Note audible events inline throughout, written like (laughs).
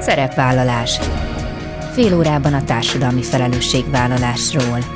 Szerepvállalás. Fél órában a társadalmi felelősségvállalásról.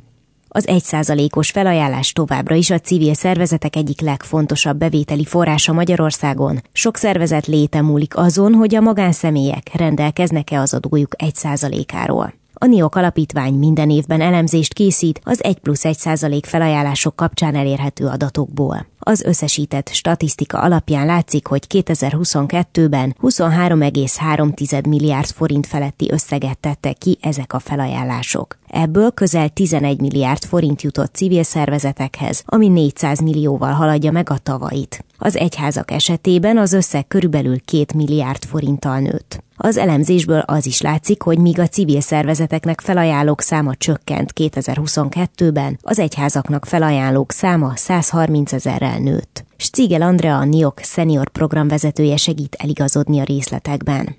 Az egyszázalékos felajánlás továbbra is a civil szervezetek egyik legfontosabb bevételi forrása Magyarországon. Sok szervezet léte múlik azon, hogy a magánszemélyek rendelkeznek-e az adójuk egy százalékáról. A NIOK alapítvány minden évben elemzést készít az 1 plusz 1 százalék felajánlások kapcsán elérhető adatokból. Az összesített statisztika alapján látszik, hogy 2022-ben 23,3 milliárd forint feletti összeget tettek ki ezek a felajánlások. Ebből közel 11 milliárd forint jutott civil szervezetekhez, ami 400 millióval haladja meg a tavait. Az egyházak esetében az összeg körülbelül 2 milliárd forinttal nőtt. Az elemzésből az is látszik, hogy míg a civil szervezeteknek felajánlók száma csökkent 2022-ben, az egyházaknak felajánlók száma 130 ezerrel nőtt. Stigel Andrea a NIOK senior programvezetője segít eligazodni a részletekben.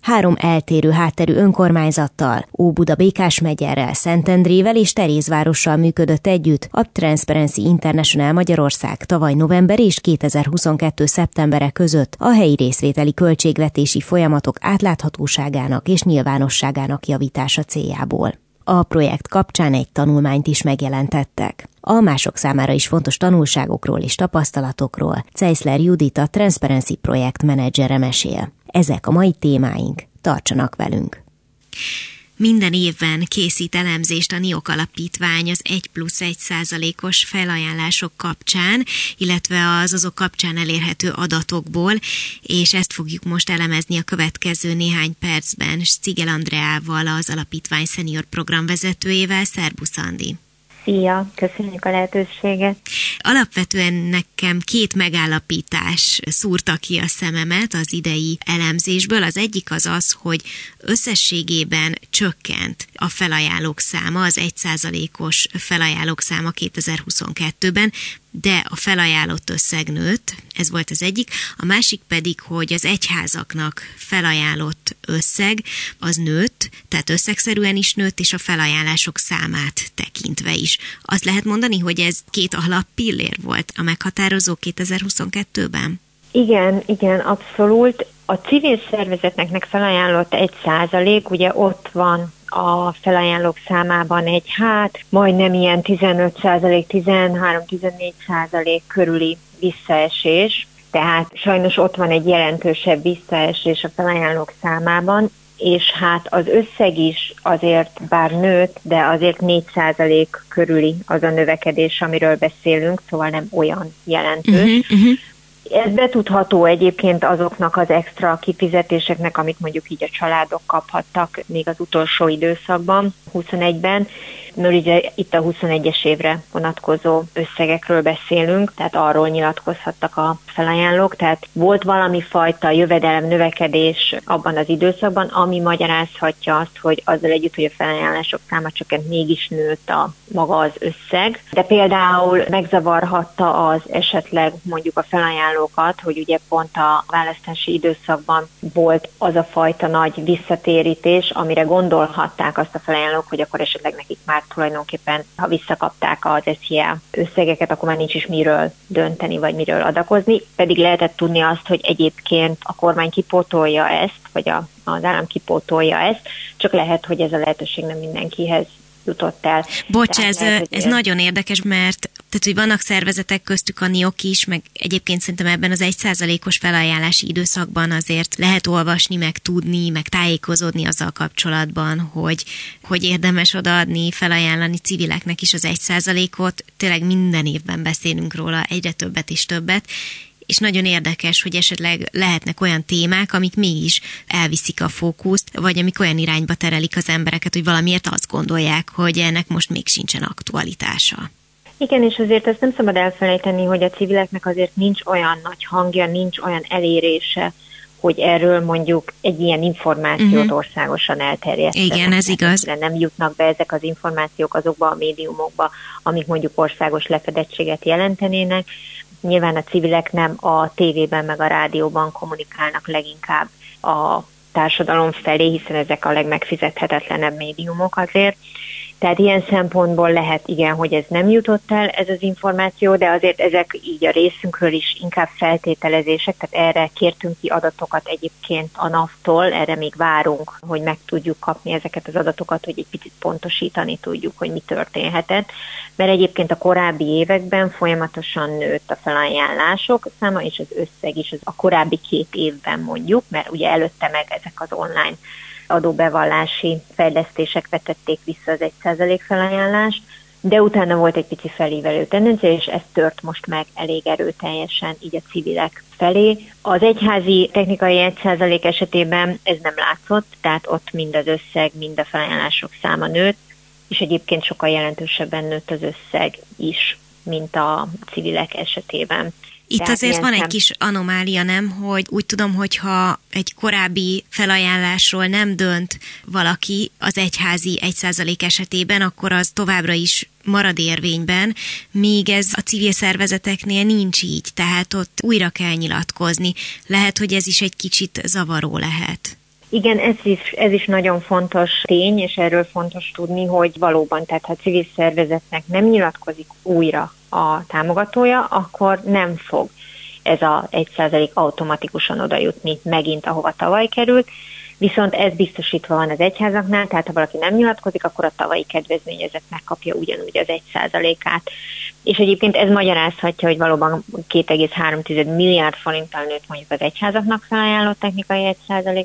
Három eltérő hátterű önkormányzattal, Óbuda Békás megyerrel, Szentendrével és Terézvárossal működött együtt a Transparency International Magyarország tavaly november és 2022. szeptembere között a helyi részvételi költségvetési folyamatok átláthatóságának és nyilvánosságának javítása céljából. A projekt kapcsán egy tanulmányt is megjelentettek. A mások számára is fontos tanulságokról és tapasztalatokról Ceisler Judit a Transparency projekt menedzsere mesél. Ezek a mai témáink. Tartsanak velünk! Minden évben készít elemzést a NIOK alapítvány az 1 plusz 1 százalékos felajánlások kapcsán, illetve az azok kapcsán elérhető adatokból, és ezt fogjuk most elemezni a következő néhány percben Szigel Andreával, az alapítvány szenior programvezetőjével. Szerbusz Andi! Szia, köszönjük a lehetőséget. Alapvetően nekem két megállapítás szúrta ki a szememet az idei elemzésből. Az egyik az az, hogy összességében csökkent a felajánlók száma, az 1%-os felajánlók száma 2022-ben, de a felajánlott összeg nőtt, ez volt az egyik, a másik pedig, hogy az egyházaknak felajánlott összeg az nőtt, tehát összegszerűen is nőtt, és a felajánlások számát tekintve is. Azt lehet mondani, hogy ez két alappillér volt a meghatározó 2022-ben? Igen, igen, abszolút. A civil szervezetnek felajánlott egy százalék, ugye ott van a felajánlók számában egy hát majdnem ilyen 15 százalék, 13-14 százalék körüli visszaesés, tehát sajnos ott van egy jelentősebb visszaesés a felajánlók számában, és hát az összeg is azért bár nőtt, de azért 4% körüli az a növekedés, amiről beszélünk, szóval nem olyan jelentős. Uh-huh, uh-huh. Ez betudható egyébként azoknak az extra kifizetéseknek, amit mondjuk így a családok kaphattak még az utolsó időszakban, 21-ben, mert ugye itt a 21-es évre vonatkozó összegekről beszélünk, tehát arról nyilatkozhattak a felajánlók, tehát volt valami fajta jövedelem növekedés abban az időszakban, ami magyarázhatja azt, hogy azzal együtt, hogy a felajánlások száma csökkent, mégis nőtt a maga az összeg. De például megzavarhatta az esetleg mondjuk a felajánlókat, hogy ugye pont a választási időszakban volt az a fajta nagy visszatérítés, amire gondolhatták azt a felajánlók, hogy akkor esetleg nekik már tulajdonképpen, ha visszakapták az SZIA összegeket, akkor már nincs is miről dönteni, vagy miről adakozni, pedig lehetett tudni azt, hogy egyébként a kormány kipótolja ezt, vagy a, az állam kipótolja ezt, csak lehet, hogy ez a lehetőség nem mindenkihez jutott el. Bocs, ez, lehet, ez nagyon érdekes, mert tehát, hogy vannak szervezetek köztük a NIOK is, meg egyébként szerintem ebben az egyszázalékos felajánlási időszakban azért lehet olvasni, meg tudni, meg tájékozódni azzal kapcsolatban, hogy, hogy érdemes odaadni, felajánlani civileknek is az egy százalékot. Tényleg minden évben beszélünk róla egyre többet és többet, és nagyon érdekes, hogy esetleg lehetnek olyan témák, amik mégis elviszik a fókuszt, vagy amik olyan irányba terelik az embereket, hogy valamiért azt gondolják, hogy ennek most még sincsen aktualitása. Igen, és azért ezt nem szabad elfelejteni, hogy a civileknek azért nincs olyan nagy hangja, nincs olyan elérése, hogy erről mondjuk egy ilyen információt uh-huh. országosan elterjesztenek. Igen, ez igaz. Nem jutnak be ezek az információk azokba a médiumokba, amik mondjuk országos lefedettséget jelentenének. Nyilván a civilek nem a tévében meg a rádióban kommunikálnak leginkább a társadalom felé, hiszen ezek a legmegfizethetetlenebb médiumok azért. Tehát ilyen szempontból lehet, igen, hogy ez nem jutott el, ez az információ, de azért ezek így a részünkről is inkább feltételezések, tehát erre kértünk ki adatokat egyébként a NAV-tól, erre még várunk, hogy meg tudjuk kapni ezeket az adatokat, hogy egy picit pontosítani tudjuk, hogy mi történhetett, mert egyébként a korábbi években folyamatosan nőtt a felajánlások száma, és az összeg is az a korábbi két évben mondjuk, mert ugye előtte meg ezek az online adóbevallási fejlesztések vetették vissza az 1% felajánlást, de utána volt egy pici felívelő tendencia, és ez tört most meg elég erőteljesen így a civilek felé. Az egyházi technikai 1% esetében ez nem látszott, tehát ott mind az összeg, mind a felajánlások száma nőtt, és egyébként sokkal jelentősebben nőtt az összeg is, mint a civilek esetében. Itt Tehát azért van egy kis anomália, nem? Hogy úgy tudom, hogyha egy korábbi felajánlásról nem dönt valaki az egyházi 1% esetében, akkor az továbbra is marad érvényben, míg ez a civil szervezeteknél nincs így, tehát ott újra kell nyilatkozni. Lehet, hogy ez is egy kicsit zavaró lehet. Igen, ez is, ez is nagyon fontos tény, és erről fontos tudni, hogy valóban, tehát ha a civil szervezetnek nem nyilatkozik újra a támogatója, akkor nem fog ez a 1% automatikusan oda jutni megint, ahova tavaly került, viszont ez biztosítva van az egyházaknál, tehát ha valaki nem nyilatkozik, akkor a tavalyi kedvezményezett megkapja ugyanúgy az 1%-át. És egyébként ez magyarázhatja, hogy valóban 2,3 milliárd forinttal nőtt mondjuk az egyházaknak felajánlott technikai 1%,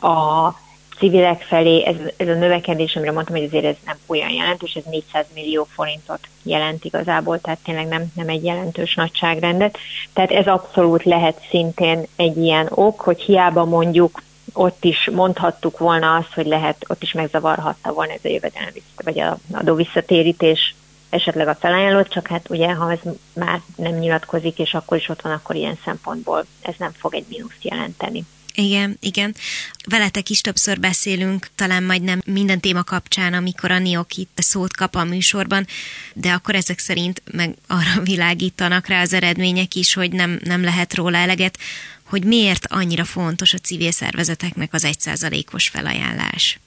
a civilek felé ez, ez a növekedés, amire mondtam, hogy azért ez nem olyan jelentős, ez 400 millió forintot jelent igazából, tehát tényleg nem, nem egy jelentős nagyságrendet. Tehát ez abszolút lehet szintén egy ilyen ok, hogy hiába mondjuk ott is mondhattuk volna azt, hogy lehet, ott is megzavarhatta volna ez a jövedelem vagy a adó visszatérítés esetleg a felajánlott, csak hát ugye, ha ez már nem nyilatkozik, és akkor is ott van, akkor ilyen szempontból ez nem fog egy mínuszt jelenteni. Igen, igen. Veletek is többször beszélünk, talán majd nem minden téma kapcsán, amikor a NIOK itt szót kap a műsorban, de akkor ezek szerint meg arra (laughs) világítanak rá az eredmények is, hogy nem, nem lehet róla eleget, hogy miért annyira fontos a civil szervezeteknek az egyszázalékos felajánlás.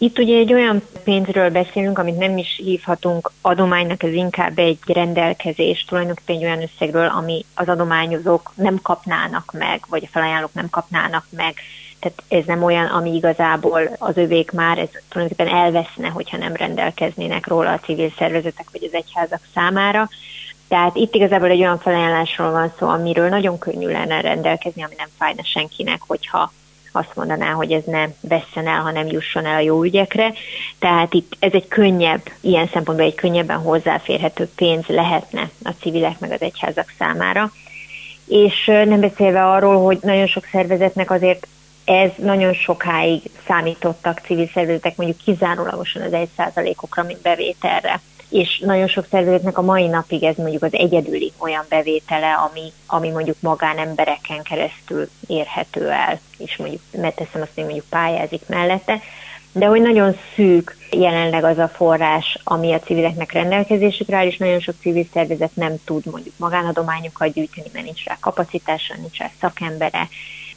Itt ugye egy olyan pénzről beszélünk, amit nem is hívhatunk adománynak, ez inkább egy rendelkezés, tulajdonképpen egy olyan összegről, ami az adományozók nem kapnának meg, vagy a felajánlók nem kapnának meg. Tehát ez nem olyan, ami igazából az övék már, ez tulajdonképpen elveszne, hogyha nem rendelkeznének róla a civil szervezetek vagy az egyházak számára. Tehát itt igazából egy olyan felajánlásról van szó, amiről nagyon könnyű lenne rendelkezni, ami nem fájna senkinek, hogyha azt mondaná, hogy ez ne vesszen el, hanem jusson el a jó ügyekre. Tehát itt ez egy könnyebb, ilyen szempontból egy könnyebben hozzáférhető pénz lehetne a civilek meg az egyházak számára. És nem beszélve arról, hogy nagyon sok szervezetnek azért ez nagyon sokáig számítottak civil szervezetek mondjuk kizárólagosan az egy százalékokra, mint bevételre és nagyon sok szervezetnek a mai napig ez mondjuk az egyedüli olyan bevétele, ami, ami mondjuk magánembereken keresztül érhető el, és mondjuk, mert teszem azt, hogy mondjuk pályázik mellette, de hogy nagyon szűk jelenleg az a forrás, ami a civileknek rendelkezésükre áll, és nagyon sok civil szervezet nem tud mondjuk magánadományokat gyűjteni, mert nincs rá kapacitása, nincs rá szakembere,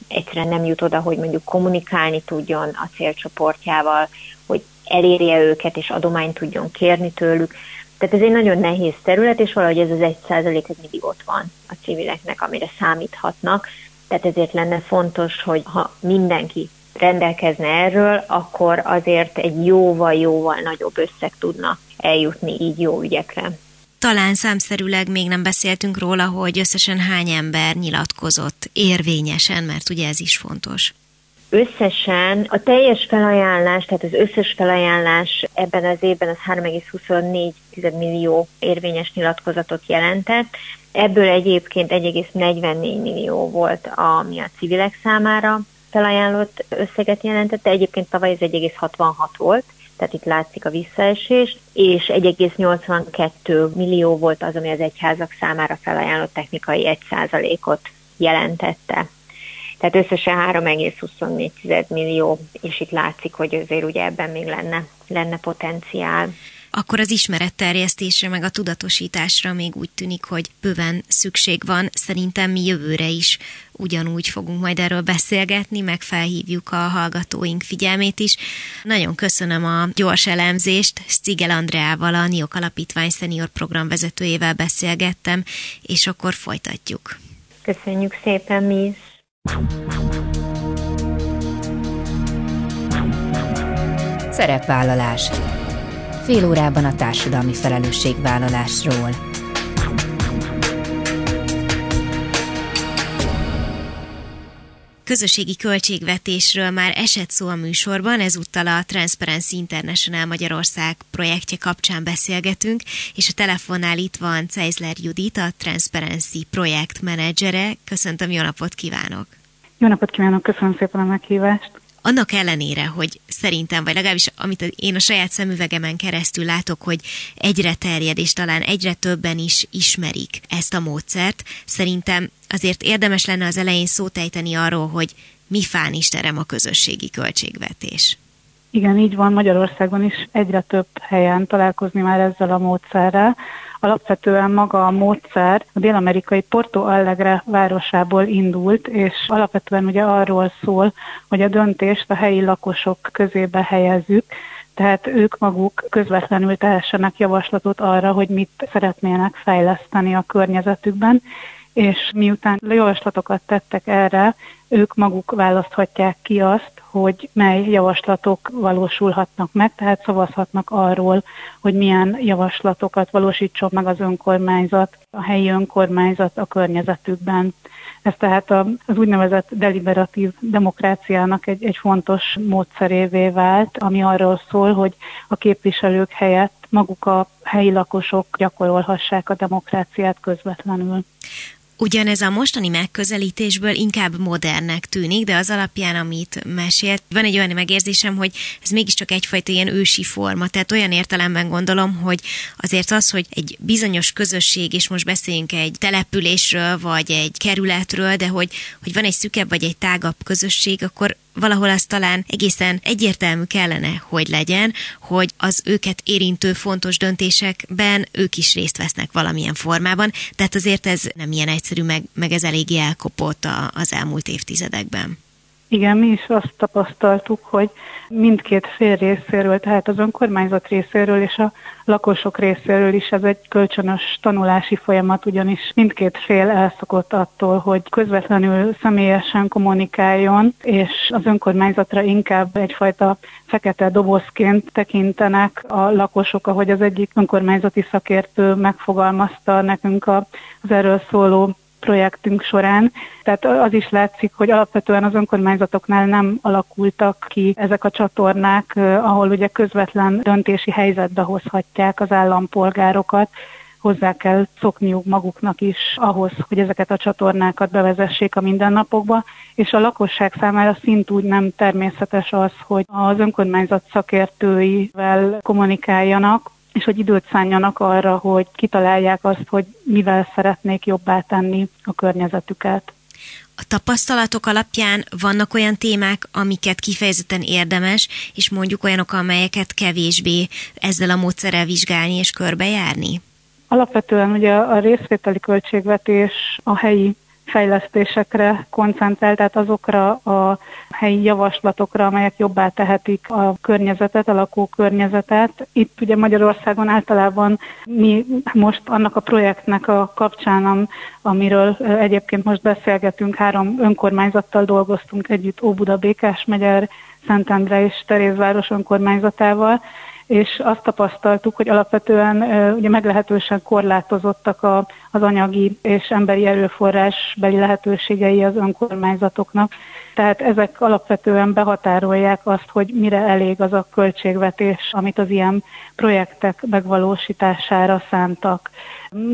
egyszerűen nem jut oda, hogy mondjuk kommunikálni tudjon a célcsoportjával, hogy elérje őket, és adományt tudjon kérni tőlük. Tehát ez egy nagyon nehéz terület, és valahogy ez az egy százalék, ez mindig ott van a civileknek, amire számíthatnak. Tehát ezért lenne fontos, hogy ha mindenki rendelkezne erről, akkor azért egy jóval-jóval nagyobb összeg tudna eljutni így jó ügyekre. Talán számszerűleg még nem beszéltünk róla, hogy összesen hány ember nyilatkozott érvényesen, mert ugye ez is fontos. Összesen a teljes felajánlás, tehát az összes felajánlás ebben az évben az 3,24 millió érvényes nyilatkozatot jelentett. Ebből egyébként 1,44 millió volt, ami a civilek számára felajánlott összeget jelentette, egyébként tavaly ez 1,66 volt, tehát itt látszik a visszaesés, és 1,82 millió volt az, ami az egyházak számára felajánlott technikai 1%-ot jelentette. Tehát összesen 3,24 millió, és itt látszik, hogy azért ugye ebben még lenne, lenne potenciál akkor az ismeretterjesztésre, meg a tudatosításra még úgy tűnik, hogy bőven szükség van. Szerintem mi jövőre is ugyanúgy fogunk majd erről beszélgetni, meg felhívjuk a hallgatóink figyelmét is. Nagyon köszönöm a gyors elemzést, Szigel Andreával, a NIOK Alapítvány Senior Program vezetőjével beszélgettem, és akkor folytatjuk. Köszönjük szépen mi is. Szerepvállalás fél órában a társadalmi felelősségvállalásról. Közösségi költségvetésről már esett szó a műsorban, ezúttal a Transparency International Magyarország projektje kapcsán beszélgetünk, és a telefonnál itt van Ceizler Judit, a Transparency projekt menedzsere. Köszöntöm, jó napot kívánok! Jó napot kívánok, köszönöm szépen a meghívást! Annak ellenére, hogy szerintem, vagy legalábbis amit én a saját szemüvegemen keresztül látok, hogy egyre terjed, és talán egyre többen is ismerik ezt a módszert, szerintem azért érdemes lenne az elején szótejteni arról, hogy mi fán is terem a közösségi költségvetés. Igen, így van, Magyarországon is egyre több helyen találkozni már ezzel a módszerrel. Alapvetően maga a módszer a dél-amerikai Porto Alegre városából indult, és alapvetően ugye arról szól, hogy a döntést a helyi lakosok közébe helyezzük, tehát ők maguk közvetlenül tehessenek javaslatot arra, hogy mit szeretnének fejleszteni a környezetükben, és miután javaslatokat tettek erre, ők maguk választhatják ki azt, hogy mely javaslatok valósulhatnak meg, tehát szavazhatnak arról, hogy milyen javaslatokat valósítson meg az önkormányzat, a helyi önkormányzat a környezetükben. Ez tehát az úgynevezett deliberatív demokráciának egy, egy fontos módszerévé vált, ami arról szól, hogy a képviselők helyett maguk a helyi lakosok gyakorolhassák a demokráciát közvetlenül. Ugyanez a mostani megközelítésből inkább modernnek tűnik, de az alapján, amit mesélt, van egy olyan megérzésem, hogy ez mégiscsak egyfajta ilyen ősi forma. Tehát olyan értelemben gondolom, hogy azért az, hogy egy bizonyos közösség, és most beszéljünk egy településről, vagy egy kerületről, de hogy, hogy van egy szükebb vagy egy tágabb közösség, akkor valahol az talán egészen egyértelmű kellene, hogy legyen, hogy az őket érintő fontos döntésekben ők is részt vesznek valamilyen formában, tehát azért ez nem ilyen egyszerű, meg, meg ez eléggé elkopott a, az elmúlt évtizedekben. Igen, mi is azt tapasztaltuk, hogy mindkét fél részéről, tehát az önkormányzat részéről és a lakosok részéről is ez egy kölcsönös tanulási folyamat, ugyanis mindkét fél elszokott attól, hogy közvetlenül személyesen kommunikáljon, és az önkormányzatra inkább egyfajta fekete dobozként tekintenek a lakosok, ahogy az egyik önkormányzati szakértő megfogalmazta nekünk az erről szóló projektünk során. Tehát az is látszik, hogy alapvetően az önkormányzatoknál nem alakultak ki ezek a csatornák, ahol ugye közvetlen döntési helyzetbe hozhatják az állampolgárokat, hozzá kell szokniuk maguknak is ahhoz, hogy ezeket a csatornákat bevezessék a mindennapokba, és a lakosság számára szintúgy nem természetes az, hogy az önkormányzat szakértőivel kommunikáljanak, és hogy időt szánjanak arra, hogy kitalálják azt, hogy mivel szeretnék jobbá tenni a környezetüket. A tapasztalatok alapján vannak olyan témák, amiket kifejezetten érdemes, és mondjuk olyanok, amelyeket kevésbé ezzel a módszerrel vizsgálni és körbejárni? Alapvetően ugye a részvételi költségvetés a helyi fejlesztésekre koncentrál, tehát azokra a helyi javaslatokra, amelyek jobbá tehetik a környezetet, a lakókörnyezetet. Itt ugye Magyarországon általában mi most annak a projektnek a kapcsán, amiről egyébként most beszélgetünk, három önkormányzattal dolgoztunk együtt, Óbuda, Békás megyer, Szentendre és Terézváros önkormányzatával, és azt tapasztaltuk, hogy alapvetően ugye meglehetősen korlátozottak a, az anyagi és emberi erőforrás beli lehetőségei az önkormányzatoknak. Tehát ezek alapvetően behatárolják azt, hogy mire elég az a költségvetés, amit az ilyen projektek megvalósítására szántak.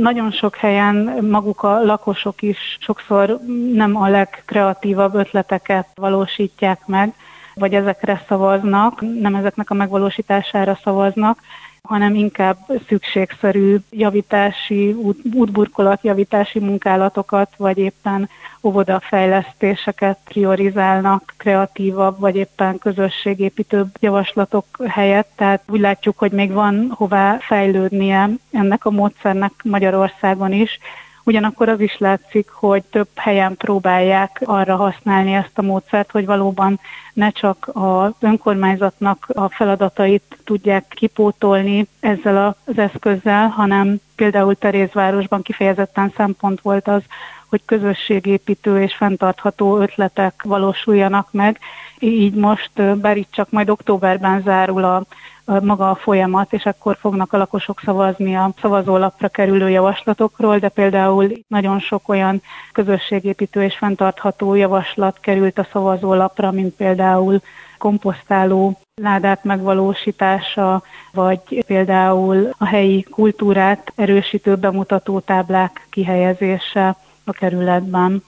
Nagyon sok helyen maguk a lakosok is sokszor nem a legkreatívabb ötleteket valósítják meg, vagy ezekre szavaznak, nem ezeknek a megvalósítására szavaznak, hanem inkább szükségszerű javítási, út, útburkolat javítási munkálatokat, vagy éppen óvodafejlesztéseket priorizálnak kreatívabb, vagy éppen közösségépítőbb javaslatok helyett. Tehát úgy látjuk, hogy még van hová fejlődnie ennek a módszernek Magyarországon is, Ugyanakkor az is látszik, hogy több helyen próbálják arra használni ezt a módszert, hogy valóban ne csak az önkormányzatnak a feladatait tudják kipótolni ezzel az eszközzel, hanem például Terézvárosban kifejezetten szempont volt az, hogy közösségépítő és fenntartható ötletek valósuljanak meg. Így most, bár itt csak majd októberben zárul a maga a folyamat, és akkor fognak a lakosok szavazni a szavazólapra kerülő javaslatokról, de például nagyon sok olyan közösségépítő és fenntartható javaslat került a szavazólapra, mint például komposztáló ládák megvalósítása, vagy például a helyi kultúrát erősítő bemutató táblák kihelyezése a kerületben.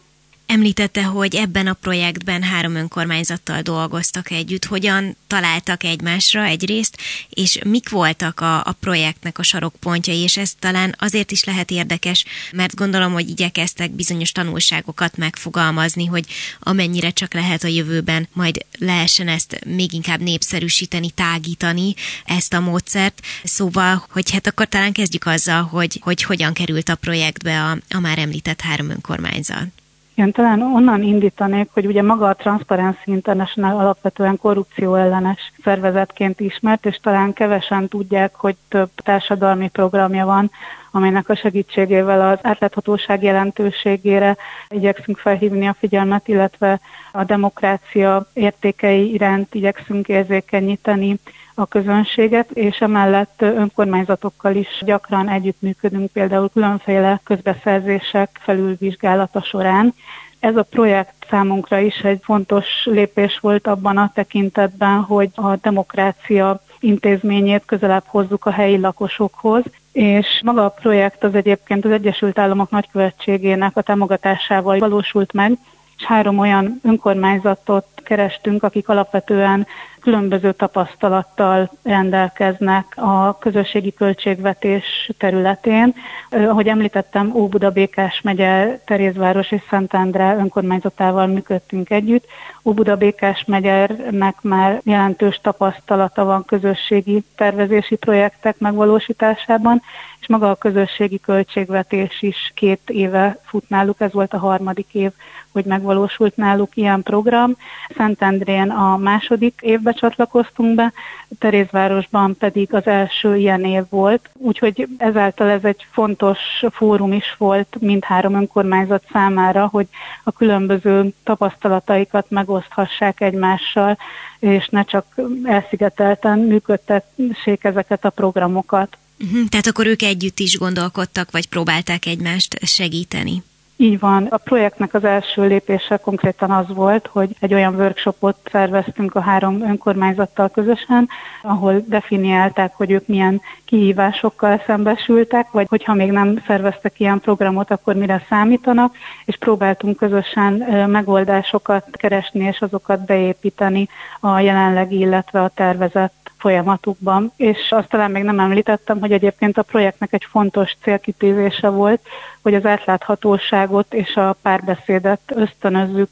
Említette, hogy ebben a projektben három önkormányzattal dolgoztak együtt. Hogyan találtak egymásra egyrészt, és mik voltak a, a projektnek a sarokpontjai, és ez talán azért is lehet érdekes, mert gondolom, hogy igyekeztek bizonyos tanulságokat megfogalmazni, hogy amennyire csak lehet a jövőben, majd lehessen ezt még inkább népszerűsíteni, tágítani ezt a módszert. Szóval, hogy hát akkor talán kezdjük azzal, hogy, hogy hogyan került a projektbe a, a már említett három önkormányzat. Igen, talán onnan indítanék, hogy ugye maga a Transparency International alapvetően korrupció ellenes szervezetként ismert, és talán kevesen tudják, hogy több társadalmi programja van, amelynek a segítségével az átláthatóság jelentőségére igyekszünk felhívni a figyelmet, illetve a demokrácia értékei iránt igyekszünk érzékenyíteni a közönséget, és emellett önkormányzatokkal is gyakran együttműködünk, például különféle közbeszerzések felülvizsgálata során. Ez a projekt számunkra is egy fontos lépés volt abban a tekintetben, hogy a demokrácia intézményét közelebb hozzuk a helyi lakosokhoz, és maga a projekt az egyébként az Egyesült Államok nagykövetségének a támogatásával valósult meg, és három olyan önkormányzatot kerestünk, akik alapvetően különböző tapasztalattal rendelkeznek a közösségi költségvetés területén. Ahogy említettem, Óbuda Békás megye, Terézváros és Szentendre önkormányzatával működtünk együtt. Óbuda Békás megyernek már jelentős tapasztalata van közösségi tervezési projektek megvalósításában, és maga a közösségi költségvetés is két éve fut náluk, ez volt a harmadik év, hogy megvalósult náluk ilyen program. Szentendrén a második évbe csatlakoztunk be, Terézvárosban pedig az első ilyen év volt, úgyhogy ezáltal ez egy fontos fórum is volt mindhárom önkormányzat számára, hogy a különböző tapasztalataikat megoszthassák egymással, és ne csak elszigetelten működtessék ezeket a programokat. Uh-huh, tehát akkor ők együtt is gondolkodtak, vagy próbálták egymást segíteni? Így van. A projektnek az első lépése konkrétan az volt, hogy egy olyan workshopot szerveztünk a három önkormányzattal közösen, ahol definiálták, hogy ők milyen kihívásokkal szembesültek, vagy hogyha még nem szerveztek ilyen programot, akkor mire számítanak, és próbáltunk közösen megoldásokat keresni, és azokat beépíteni a jelenlegi, illetve a tervezett folyamatukban. És azt talán még nem említettem, hogy egyébként a projektnek egy fontos célkitűzése volt, hogy az átláthatóságot és a párbeszédet ösztönözzük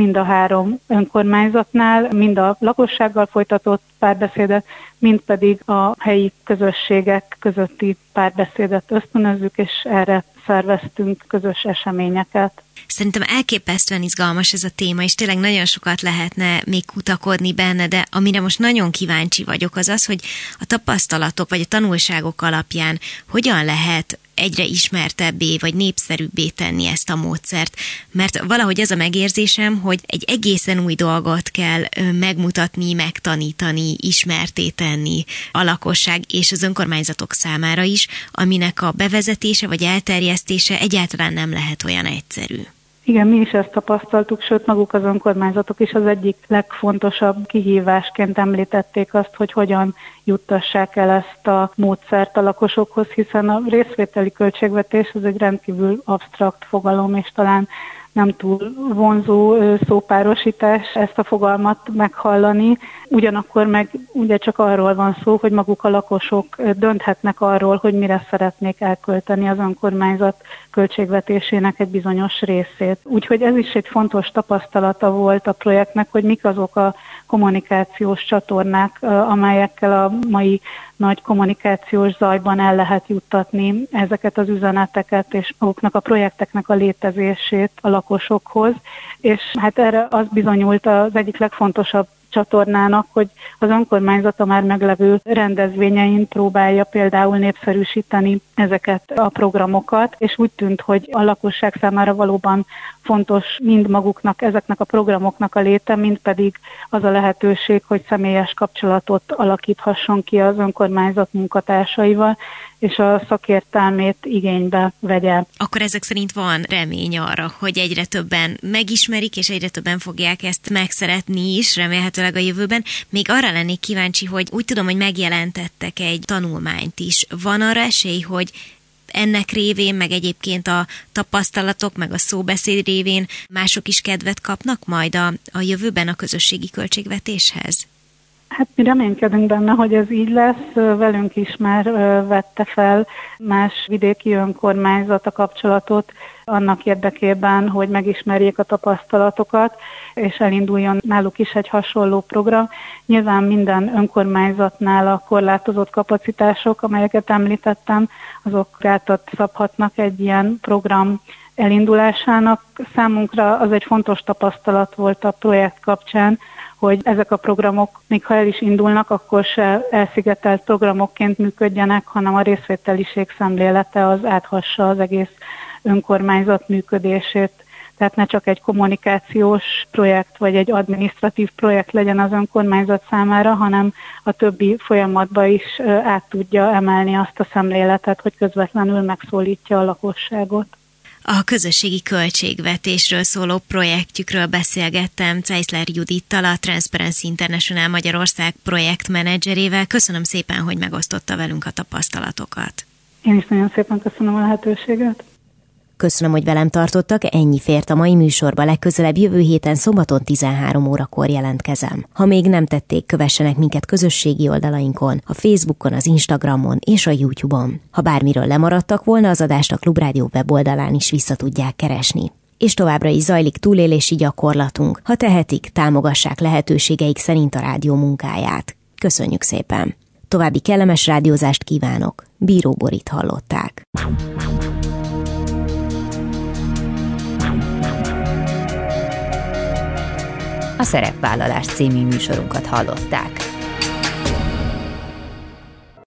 mind a három önkormányzatnál, mind a lakossággal folytatott párbeszédet, mind pedig a helyi közösségek közötti párbeszédet ösztönözzük, és erre szerveztünk közös eseményeket. Szerintem elképesztően izgalmas ez a téma, és tényleg nagyon sokat lehetne még kutakodni benne, de amire most nagyon kíváncsi vagyok, az az, hogy a tapasztalatok vagy a tanulságok alapján hogyan lehet egyre ismertebbé vagy népszerűbbé tenni ezt a módszert. Mert valahogy ez a megérzésem, hogy egy egészen új dolgot kell megmutatni, megtanítani, ismerté tenni a lakosság és az önkormányzatok számára is, aminek a bevezetése vagy elterjesztése egyáltalán nem lehet olyan egyszerű. Igen, mi is ezt tapasztaltuk, sőt maguk az önkormányzatok is az egyik legfontosabb kihívásként említették azt, hogy hogyan juttassák el ezt a módszert a lakosokhoz, hiszen a részvételi költségvetés az egy rendkívül absztrakt fogalom, és talán nem túl vonzó szópárosítás ezt a fogalmat meghallani. Ugyanakkor meg ugye csak arról van szó, hogy maguk a lakosok dönthetnek arról, hogy mire szeretnék elkölteni az önkormányzat költségvetésének egy bizonyos részét. Úgyhogy ez is egy fontos tapasztalata volt a projektnek, hogy mik azok a kommunikációs csatornák, amelyekkel a mai nagy kommunikációs zajban el lehet juttatni ezeket az üzeneteket és maguknak a projekteknek a létezését a lakosokhoz. És hát erre az bizonyult az egyik legfontosabb csatornának, hogy az önkormányzata már meglevő rendezvényein próbálja például népszerűsíteni ezeket a programokat, és úgy tűnt, hogy a lakosság számára valóban fontos mind maguknak, ezeknek a programoknak a léte, mind pedig az a lehetőség, hogy személyes kapcsolatot alakíthasson ki az önkormányzat munkatársaival, és a szakértelmét igénybe vegye. Akkor ezek szerint van remény arra, hogy egyre többen megismerik, és egyre többen fogják ezt megszeretni is, remélhetőleg a jövőben. Még arra lennék kíváncsi, hogy úgy tudom, hogy megjelentettek egy tanulmányt is. Van arra esély, hogy ennek révén, meg egyébként a tapasztalatok, meg a szóbeszéd révén mások is kedvet kapnak majd a, a jövőben a közösségi költségvetéshez? Hát mi reménykedünk benne, hogy ez így lesz. Velünk is már vette fel más vidéki önkormányzat a kapcsolatot annak érdekében, hogy megismerjék a tapasztalatokat, és elinduljon náluk is egy hasonló program. Nyilván minden önkormányzatnál a korlátozott kapacitások, amelyeket említettem, azok gátat szabhatnak egy ilyen program elindulásának. Számunkra az egy fontos tapasztalat volt a projekt kapcsán, hogy ezek a programok, még ha el is indulnak, akkor se elszigetelt programokként működjenek, hanem a részvételiség szemlélete az áthassa az egész önkormányzat működését. Tehát ne csak egy kommunikációs projekt vagy egy administratív projekt legyen az önkormányzat számára, hanem a többi folyamatba is át tudja emelni azt a szemléletet, hogy közvetlenül megszólítja a lakosságot. A közösségi költségvetésről szóló projektjükről beszélgettem Ceisler Judittal, a Transparency International Magyarország projektmenedzserével. Köszönöm szépen, hogy megosztotta velünk a tapasztalatokat. Én is nagyon szépen köszönöm a lehetőséget. Köszönöm, hogy velem tartottak, ennyi fért a mai műsorba, legközelebb jövő héten szombaton 13 órakor jelentkezem. Ha még nem tették, kövessenek minket közösségi oldalainkon, a Facebookon, az Instagramon és a YouTube-on. Ha bármiről lemaradtak volna, az adást a Klubrádió weboldalán is vissza tudják keresni és továbbra is zajlik túlélési gyakorlatunk. Ha tehetik, támogassák lehetőségeik szerint a rádió munkáját. Köszönjük szépen! További kellemes rádiózást kívánok. Bíró Borit hallották. A Szerepvállalás című műsorunkat hallották.